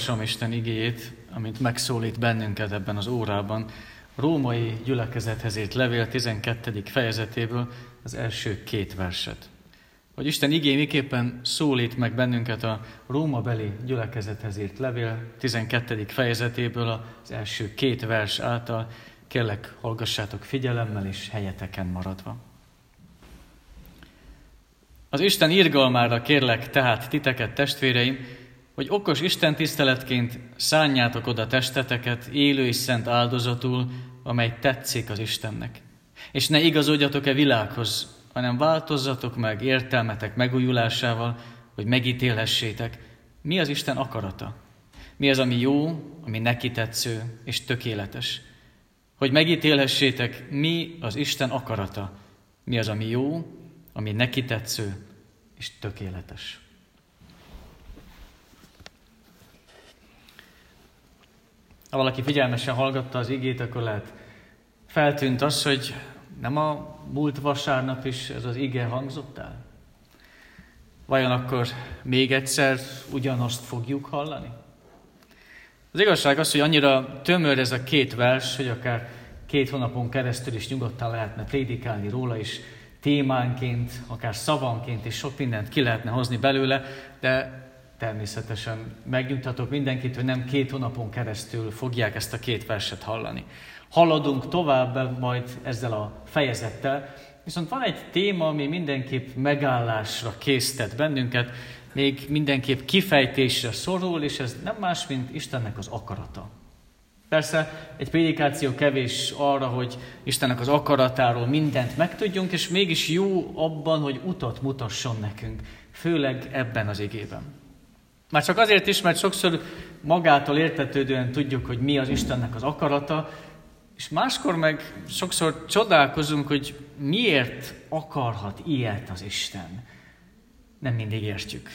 olvasom Isten igéjét, amint megszólít bennünket ebben az órában, római gyülekezethez írt levél 12. fejezetéből az első két verset. Hogy Isten igé miképpen szólít meg bennünket a Róma beli gyülekezethez írt levél 12. fejezetéből az első két vers által, kérlek hallgassátok figyelemmel és helyeteken maradva. Az Isten irgalmára kérlek tehát titeket, testvéreim, hogy okos Isten tiszteletként szánjátok oda testeteket élő és szent áldozatul, amely tetszik az Istennek. És ne igazodjatok-e világhoz, hanem változzatok meg értelmetek megújulásával, hogy megítélhessétek, mi az Isten akarata. Mi az, ami jó, ami neki tetsző és tökéletes. Hogy megítélhessétek, mi az Isten akarata. Mi az, ami jó, ami neki tetsző és tökéletes. Ha valaki figyelmesen hallgatta az igét, akkor lehet feltűnt az, hogy nem a múlt vasárnap is ez az ige hangzott el? Vajon akkor még egyszer ugyanazt fogjuk hallani? Az igazság az, hogy annyira tömör ez a két vers, hogy akár két hónapon keresztül is nyugodtan lehetne prédikálni róla, és témánként, akár szavanként is sok mindent ki lehetne hozni belőle, de természetesen megnyugtatok mindenkit, hogy nem két hónapon keresztül fogják ezt a két verset hallani. Haladunk tovább majd ezzel a fejezettel, viszont van egy téma, ami mindenképp megállásra késztet bennünket, még mindenképp kifejtésre szorul, és ez nem más, mint Istennek az akarata. Persze egy prédikáció kevés arra, hogy Istennek az akaratáról mindent megtudjunk, és mégis jó abban, hogy utat mutasson nekünk, főleg ebben az igében. Már csak azért is, mert sokszor magától értetődően tudjuk, hogy mi az Istennek az akarata, és máskor meg sokszor csodálkozunk, hogy miért akarhat ilyet az Isten. Nem mindig értjük.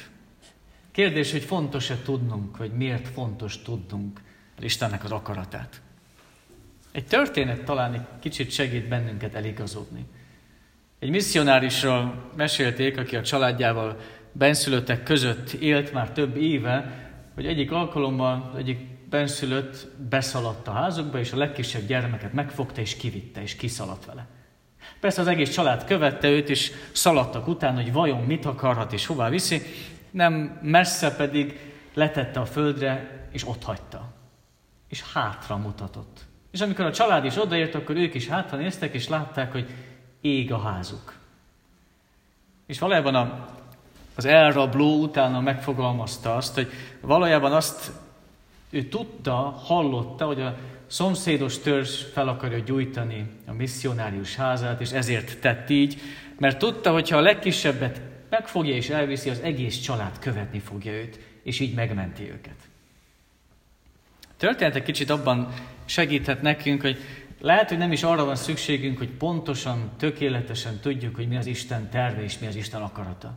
Kérdés, hogy fontos-e tudnunk, hogy miért fontos tudnunk az Istennek az akaratát. Egy történet talán egy kicsit segít bennünket eligazodni. Egy misszionárisról mesélték, aki a családjával benszülöttek között élt már több éve, hogy egyik alkalommal egyik benszülött beszaladt a házukba, és a legkisebb gyermeket megfogta, és kivitte, és kiszaladt vele. Persze az egész család követte őt, és szaladtak utána, hogy vajon mit akarhat, és hová viszi, nem messze pedig letette a földre, és ott hagyta. És hátra mutatott. És amikor a család is odaért, akkor ők is hátra néztek, és látták, hogy ég a házuk. És valójában a, az elrabló utána megfogalmazta azt, hogy valójában azt ő tudta, hallotta, hogy a szomszédos törzs fel akarja gyújtani a misszionárius házát, és ezért tett így, mert tudta, hogy ha a legkisebbet megfogja és elviszi, az egész család követni fogja őt, és így megmenti őket. Történet kicsit abban segíthet nekünk, hogy lehet, hogy nem is arra van szükségünk, hogy pontosan, tökéletesen tudjuk, hogy mi az Isten terve és mi az Isten akarata.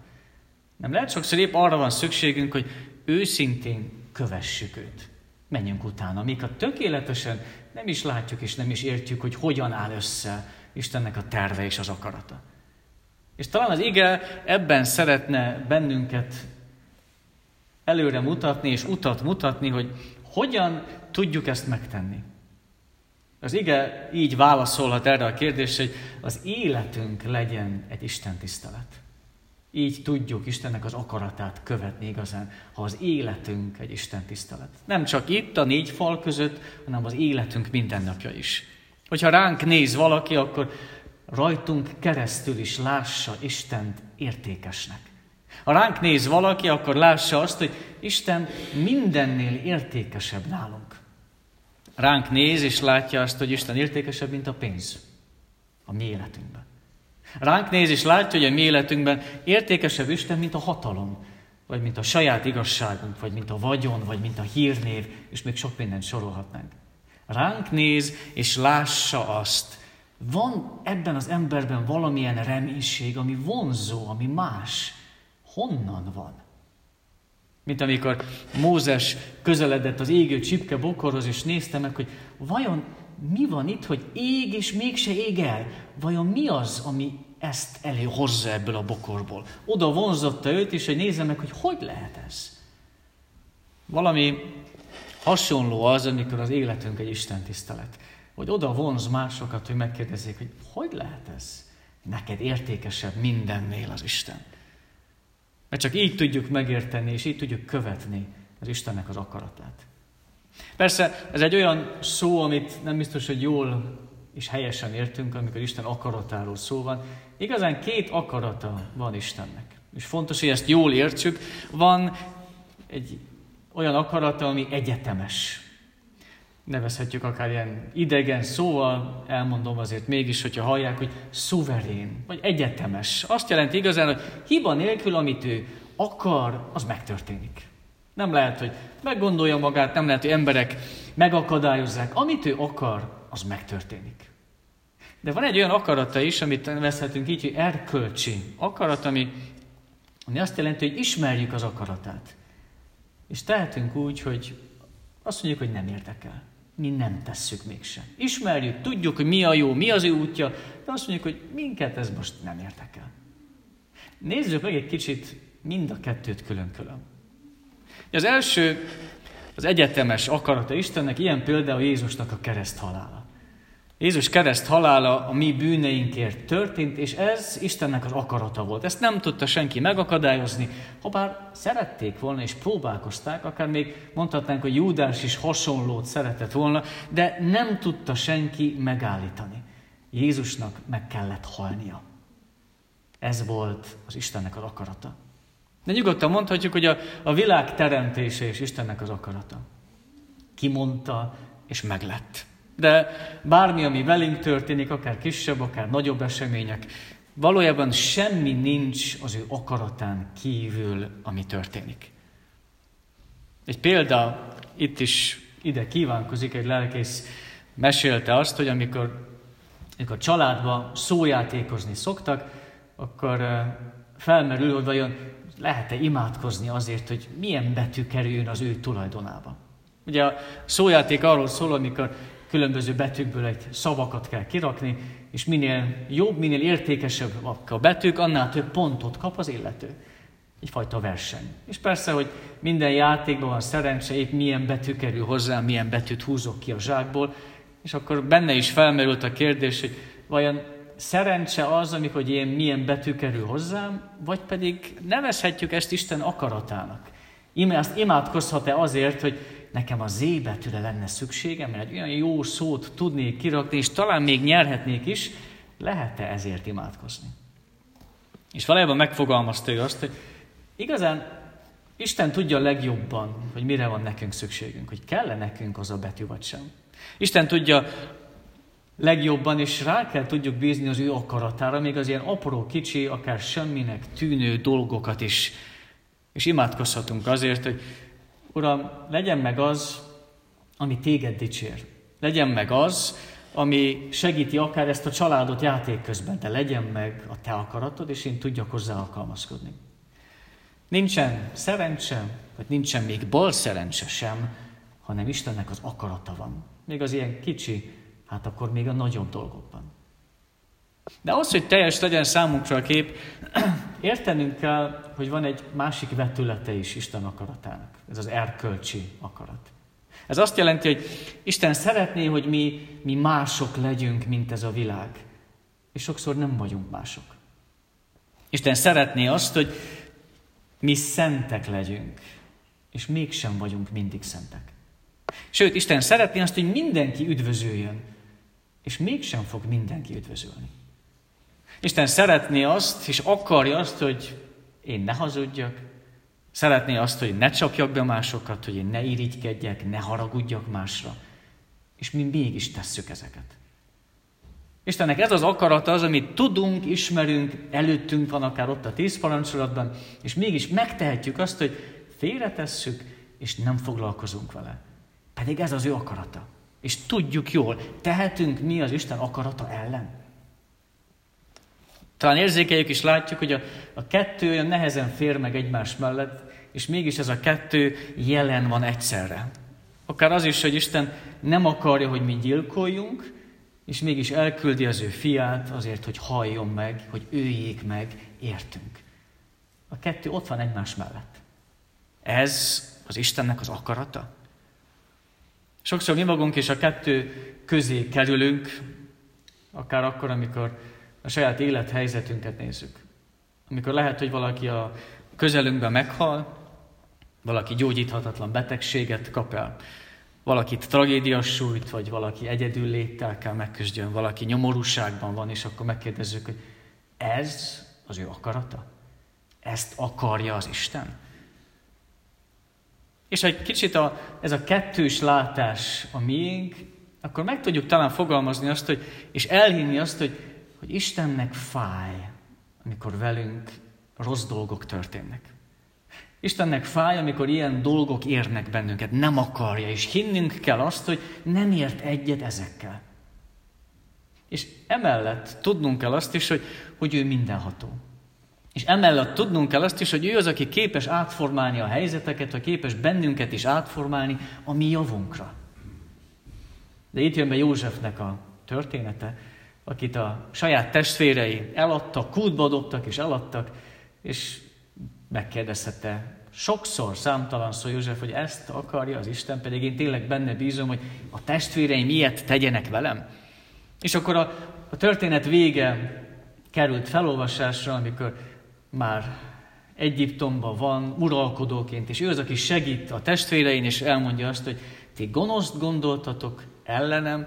Nem lehet sokszor épp arra van szükségünk, hogy őszintén kövessük őt menjünk utána. Míg ha tökéletesen nem is látjuk és nem is értjük, hogy hogyan áll össze Istennek a terve és az akarata. És talán az ige ebben szeretne bennünket előre mutatni és utat mutatni, hogy hogyan tudjuk ezt megtenni. Az ige így válaszolhat erre a kérdésre, hogy az életünk legyen egy Isten tisztelet. Így tudjuk Istennek az akaratát követni igazán, ha az életünk egy Isten tisztelet. Nem csak itt a négy fal között, hanem az életünk mindennapja is. Hogyha ránk néz valaki, akkor rajtunk keresztül is lássa Istent értékesnek. Ha ránk néz valaki, akkor lássa azt, hogy Isten mindennél értékesebb nálunk. Ránk néz és látja azt, hogy Isten értékesebb, mint a pénz a mi életünkben. Ránk néz és látja, hogy a mi életünkben értékesebb Isten, mint a hatalom, vagy mint a saját igazságunk, vagy mint a vagyon, vagy mint a hírnév, és még sok mindent sorolhatnánk. Ránk néz és lássa azt, van ebben az emberben valamilyen reménység, ami vonzó, ami más. Honnan van? Mint amikor Mózes közeledett az égő csipke bokorhoz, és nézte meg, hogy vajon mi van itt, hogy ég és mégse ég el? Vajon mi az, ami ezt előhozza ebből a bokorból? Oda vonzotta őt is, hogy nézze meg, hogy hogy lehet ez. Valami Hasonló az, amikor az életünk egy Isten tisztelet. Hogy oda vonz másokat, hogy megkérdezzék, hogy hogy lehet ez? Neked értékesebb mindennél az Isten. Mert csak így tudjuk megérteni, és így tudjuk követni az Istennek az akaratát. Persze ez egy olyan szó, amit nem biztos, hogy jól és helyesen értünk, amikor Isten akaratáról szó van. Igazán két akarata van Istennek. És fontos, hogy ezt jól értsük. Van egy olyan akarata, ami egyetemes. Nevezhetjük akár ilyen idegen szóval, elmondom azért mégis, hogyha hallják, hogy szuverén, vagy egyetemes. Azt jelenti igazán, hogy hiba nélkül, amit ő akar, az megtörténik. Nem lehet, hogy meggondolja magát, nem lehet, hogy emberek megakadályozzák. Amit ő akar, az megtörténik. De van egy olyan akarata is, amit nevezhetünk így, hogy erkölcsi akarat, ami, ami azt jelenti, hogy ismerjük az akaratát. És tehetünk úgy, hogy azt mondjuk, hogy nem érdekel. Mi nem tesszük mégsem. Ismerjük, tudjuk, hogy mi a jó, mi az ő útja, de azt mondjuk, hogy minket ez most nem érdekel. Nézzük meg egy kicsit mind a kettőt külön-külön. Az első, az egyetemes akarata Istennek, ilyen például Jézusnak a kereszt halála. Jézus kereszt halála a mi bűneinkért történt, és ez Istennek az akarata volt. Ezt nem tudta senki megakadályozni, ha bár szerették volna és próbálkozták, akár még mondhatnánk, hogy Júdás is hasonlót szeretett volna, de nem tudta senki megállítani. Jézusnak meg kellett halnia. Ez volt az Istennek az akarata. De nyugodtan mondhatjuk, hogy a, a világ teremtése és Istennek az akarata. Kimondta, és meglett. De bármi, ami velünk történik, akár kisebb, akár nagyobb események, valójában semmi nincs az ő akaratán kívül, ami történik. Egy példa itt is ide kívánkozik, egy lelkész mesélte azt, hogy amikor, amikor családba szójátékozni szoktak, akkor felmerül, hogy vajon lehet-e imádkozni azért, hogy milyen betű kerüljön az ő tulajdonába. Ugye a szójáték arról szól, amikor különböző betűkből egy szavakat kell kirakni, és minél jobb, minél értékesebb a betűk, annál több pontot kap az illető. Egyfajta verseny. És persze, hogy minden játékban van szerencse, épp milyen betű kerül hozzá, milyen betűt húzok ki a zsákból, és akkor benne is felmerült a kérdés, hogy vajon szerencse az, amikor én milyen betű kerül hozzám, vagy pedig nevezhetjük ezt Isten akaratának. Íme azt imádkozhat-e azért, hogy nekem a Z betűre lenne szükségem, mert egy olyan jó szót tudnék kirakni, és talán még nyerhetnék is, lehet-e ezért imádkozni? És valójában megfogalmazta ő azt, hogy igazán Isten tudja legjobban, hogy mire van nekünk szükségünk, hogy kell-e nekünk az a betű vagy sem. Isten tudja legjobban, és rá kell tudjuk bízni az ő akaratára, még az ilyen apró, kicsi, akár semminek tűnő dolgokat is. És imádkozhatunk azért, hogy Uram, legyen meg az, ami téged dicsér. Legyen meg az, ami segíti akár ezt a családot játék közben, de legyen meg a te akaratod, és én tudjak hozzá alkalmazkodni. Nincsen szerencse, vagy nincsen még bal szerencse sem, hanem Istennek az akarata van. Még az ilyen kicsi, hát akkor még a nagyobb dolgokban. De az, hogy teljes legyen számunkra a kép, értenünk kell, hogy van egy másik vetülete is Isten akaratának. Ez az erkölcsi akarat. Ez azt jelenti, hogy Isten szeretné, hogy mi, mi mások legyünk, mint ez a világ. És sokszor nem vagyunk mások. Isten szeretné azt, hogy mi szentek legyünk, és mégsem vagyunk mindig szentek. Sőt, Isten szeretné azt, hogy mindenki üdvözöljön, és mégsem fog mindenki üdvözölni. Isten szeretné azt, és akarja azt, hogy én ne hazudjak, szeretné azt, hogy ne csapjak be másokat, hogy én ne irigykedjek, ne haragudjak másra. És mi mégis tesszük ezeket. Istennek ez az akarata az, amit tudunk, ismerünk, előttünk van akár ott a tíz parancsolatban, és mégis megtehetjük azt, hogy félretesszük, és nem foglalkozunk vele. Pedig ez az ő akarata. És tudjuk jól, tehetünk mi az Isten akarata ellen. Talán érzékeljük és látjuk, hogy a, a kettő olyan nehezen fér meg egymás mellett, és mégis ez a kettő jelen van egyszerre. Akár az is, hogy Isten nem akarja, hogy mi gyilkoljunk, és mégis elküldi az ő fiát azért, hogy halljon meg, hogy őjék meg, értünk. A kettő ott van egymás mellett. Ez az Istennek az akarata? Sokszor mi magunk is a kettő közé kerülünk, akár akkor, amikor a saját élethelyzetünket nézzük. Amikor lehet, hogy valaki a közelünkben meghal, valaki gyógyíthatatlan betegséget kap el, valakit tragédia sújt, vagy valaki egyedül léttel kell megküzdjön, valaki nyomorúságban van, és akkor megkérdezzük, hogy ez az ő akarata? Ezt akarja az Isten? És ha egy kicsit a, ez a kettős látás a miénk, akkor meg tudjuk talán fogalmazni azt, hogy, és elhinni azt, hogy, hogy Istennek fáj, amikor velünk rossz dolgok történnek. Istennek fáj, amikor ilyen dolgok érnek bennünket, nem akarja, és hinnünk kell azt, hogy nem ért egyet ezekkel. És emellett tudnunk kell azt is, hogy, hogy ő mindenható. És emellett tudnunk kell azt is, hogy ő az, aki képes átformálni a helyzeteket, a képes bennünket is átformálni a mi javunkra. De itt jön be Józsefnek a története, akit a saját testvérei eladtak, kútba dobtak és eladtak, és megkérdezhette sokszor, számtalan szó József, hogy ezt akarja az Isten, pedig én tényleg benne bízom, hogy a testvéreim ilyet tegyenek velem. És akkor a, a történet vége került felolvasásra, amikor már Egyiptomban van uralkodóként, és ő az, aki segít a testvérein, és elmondja azt, hogy ti gonoszt gondoltatok ellenem,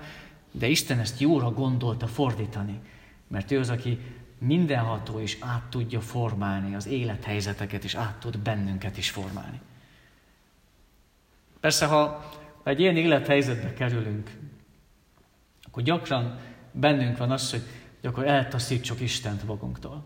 de Isten ezt jóra gondolta fordítani, mert ő az, aki mindenható és át tudja formálni az élethelyzeteket, és át tud bennünket is formálni. Persze, ha egy ilyen élethelyzetbe kerülünk, akkor gyakran bennünk van az, hogy, akkor eltaszítsuk Istent magunktól.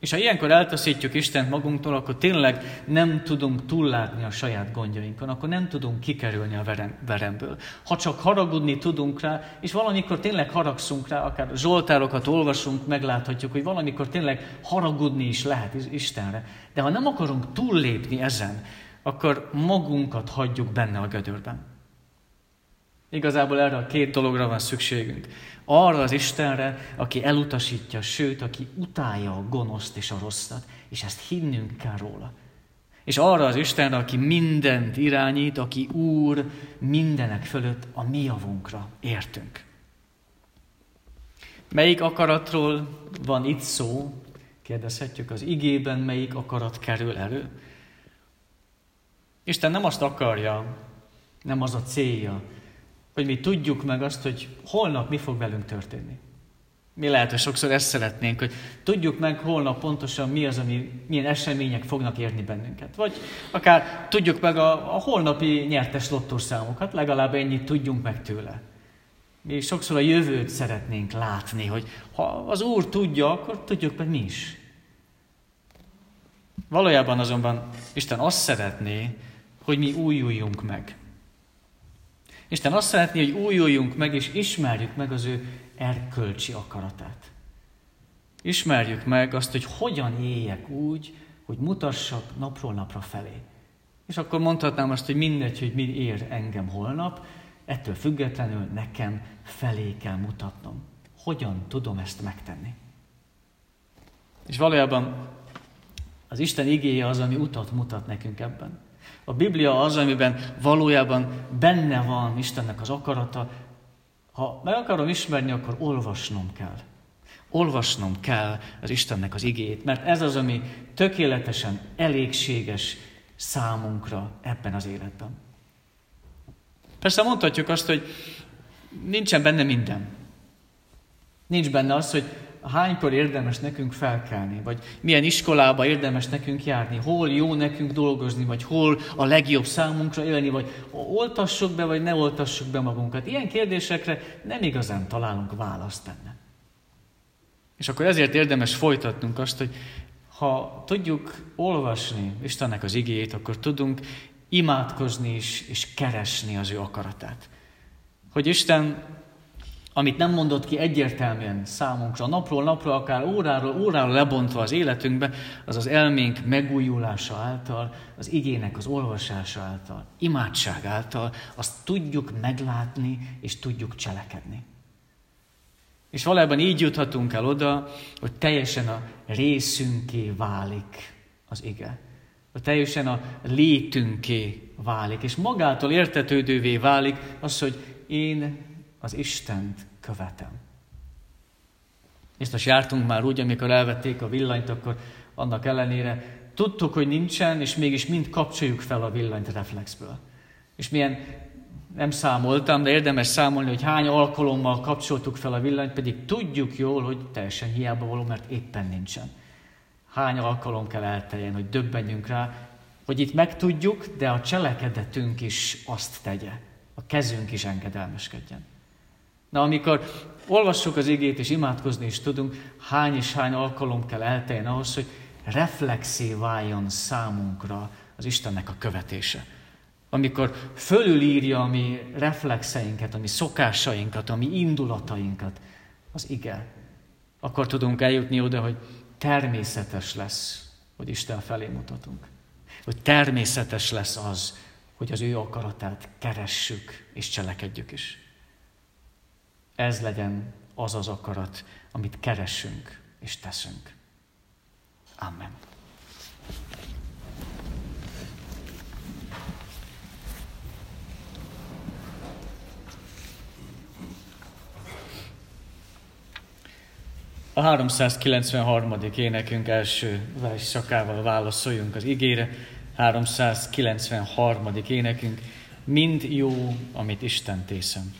És ha ilyenkor eltaszítjuk Istent magunktól, akkor tényleg nem tudunk túllátni a saját gondjainkon, akkor nem tudunk kikerülni a veremből. Ha csak haragudni tudunk rá, és valamikor tényleg haragszunk rá, akár zsoltárokat olvasunk, megláthatjuk, hogy valamikor tényleg haragudni is lehet Istenre. De ha nem akarunk túllépni ezen, akkor magunkat hagyjuk benne a gödörben. Igazából erre a két dologra van szükségünk. Arra az Istenre, aki elutasítja, sőt, aki utálja a gonoszt és a rosszat, és ezt hinnünk kell róla. És arra az Istenre, aki mindent irányít, aki Úr mindenek fölött a mi javunkra értünk. Melyik akaratról van itt szó? Kérdezhetjük az igében, melyik akarat kerül elő? Isten nem azt akarja, nem az a célja, hogy mi tudjuk meg azt, hogy holnap mi fog velünk történni. Mi lehet, hogy sokszor ezt szeretnénk, hogy tudjuk meg holnap pontosan mi az, ami, milyen események fognak érni bennünket. Vagy akár tudjuk meg a, a holnapi nyertes lottorszámokat, legalább ennyit tudjunk meg tőle. Mi sokszor a jövőt szeretnénk látni, hogy ha az Úr tudja, akkor tudjuk meg mi is. Valójában azonban Isten azt szeretné, hogy mi újuljunk meg. Isten azt szeretné, hogy újuljunk meg, és ismerjük meg az ő erkölcsi akaratát. Ismerjük meg azt, hogy hogyan éljek úgy, hogy mutassak napról napra felé. És akkor mondhatnám azt, hogy mindegy, hogy mi ér engem holnap, ettől függetlenül nekem felé kell mutatnom. Hogyan tudom ezt megtenni? És valójában az Isten igéje az, ami utat mutat nekünk ebben. A Biblia az, amiben valójában benne van Istennek az akarata. Ha meg akarom ismerni, akkor olvasnom kell. Olvasnom kell az Istennek az igét, mert ez az, ami tökéletesen elégséges számunkra ebben az életben. Persze mondhatjuk azt, hogy nincsen benne minden. Nincs benne az, hogy hánykor érdemes nekünk felkelni, vagy milyen iskolába érdemes nekünk járni, hol jó nekünk dolgozni, vagy hol a legjobb számunkra élni, vagy oltassuk be, vagy ne oltassuk be magunkat. Ilyen kérdésekre nem igazán találunk választ benne. És akkor ezért érdemes folytatnunk azt, hogy ha tudjuk olvasni Istennek az igéjét, akkor tudunk imádkozni is, és keresni az ő akaratát. Hogy Isten amit nem mondott ki egyértelműen számunkra, napról napra, akár óráról órára lebontva az életünkbe, az az elménk megújulása által, az igének az olvasása által, imádság által, azt tudjuk meglátni és tudjuk cselekedni. És valójában így juthatunk el oda, hogy teljesen a részünké válik az ige. hogy teljesen a létünké válik, és magától értetődővé válik az, hogy én az Istent követem. Biztos jártunk már úgy, amikor elvették a villanyt, akkor annak ellenére tudtuk, hogy nincsen, és mégis mind kapcsoljuk fel a villanyt reflexből. És milyen nem számoltam, de érdemes számolni, hogy hány alkalommal kapcsoltuk fel a villanyt, pedig tudjuk jól, hogy teljesen hiába való, mert éppen nincsen. Hány alkalom kell elteljen, hogy döbbenjünk rá, hogy itt megtudjuk, de a cselekedetünk is azt tegye. A kezünk is engedelmeskedjen. Na, amikor olvassuk az igét és imádkozni is tudunk, hány és hány alkalom kell elteljen ahhoz, hogy reflexé váljon számunkra az Istennek a követése. Amikor fölülírja a mi reflexeinket, a mi szokásainkat, a mi indulatainkat, az ige, akkor tudunk eljutni oda, hogy természetes lesz, hogy Isten felé mutatunk. Hogy természetes lesz az, hogy az ő akaratát keressük és cselekedjük is. Ez legyen az az akarat, amit keresünk és teszünk. Amen. A 393. énekünk első versszakával válaszoljunk az igére. 393. énekünk, mind jó, amit Isten tészem.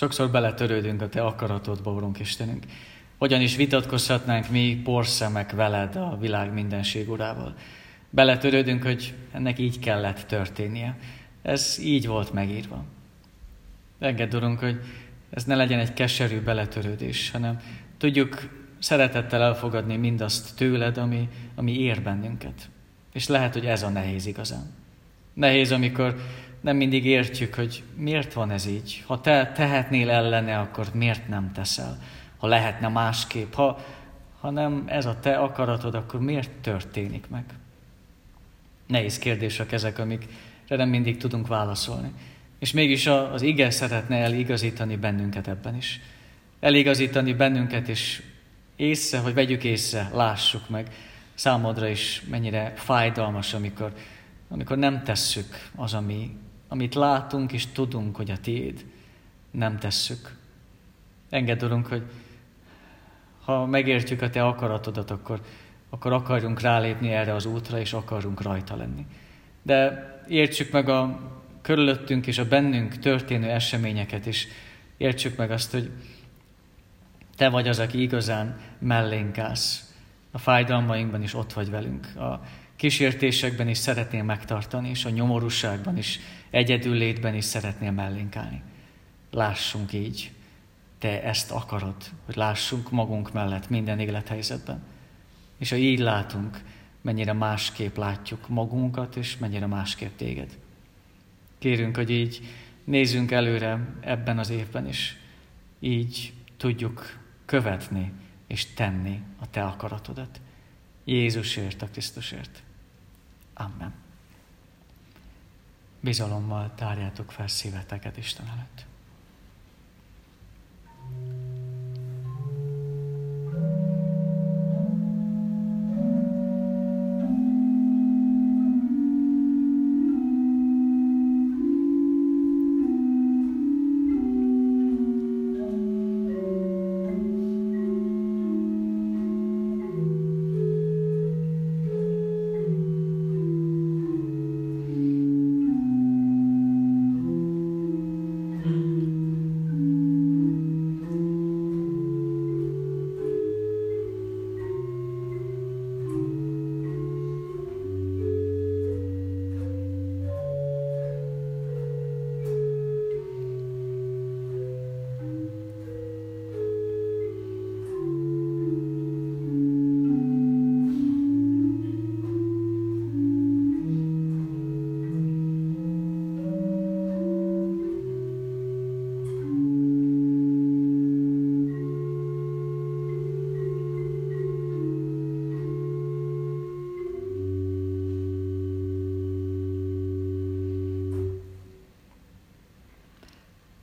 Sokszor beletörődünk a Te akaratodba, Urunk Istenünk. Hogyan is vitatkozhatnánk mi porszemek veled a világ mindenség urával. Beletörődünk, hogy ennek így kellett történnie. Ez így volt megírva. Engedd, Urunk, hogy ez ne legyen egy keserű beletörődés, hanem tudjuk szeretettel elfogadni mindazt tőled, ami, ami ér bennünket. És lehet, hogy ez a nehéz igazán. Nehéz, amikor nem mindig értjük, hogy miért van ez így. Ha te tehetnél ellene, akkor miért nem teszel? Ha lehetne másképp, ha, ha nem ez a te akaratod, akkor miért történik meg? Nehéz kérdések ezek, amikre nem mindig tudunk válaszolni. És mégis az ige szeretne eligazítani bennünket ebben is. Eligazítani bennünket, és észre, hogy vegyük észre, lássuk meg számodra is mennyire fájdalmas, amikor, amikor nem tesszük az, ami amit látunk és tudunk, hogy a tiéd, nem tesszük. Engedd, Urunk, hogy ha megértjük a Te akaratodat, akkor, akkor akarjunk rálépni erre az útra, és akarunk rajta lenni. De értsük meg a körülöttünk és a bennünk történő eseményeket, és értsük meg azt, hogy Te vagy az, aki igazán mellénk állsz. A fájdalmainkban is ott vagy velünk. A kísértésekben is szeretnél megtartani, és a nyomorúságban is egyedül létben is szeretnél mellénk állni. Lássunk így, te ezt akarod, hogy lássunk magunk mellett minden élethelyzetben. És ha így látunk, mennyire másképp látjuk magunkat, és mennyire másképp téged. Kérünk, hogy így nézzünk előre ebben az évben is. Így tudjuk követni és tenni a Te akaratodat. Jézusért, a Krisztusért. Amen. Bizalommal tárjátok fel szíveteket Isten előtt.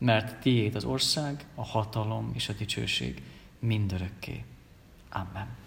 mert tiéd az ország, a hatalom és a dicsőség mindörökké. Amen.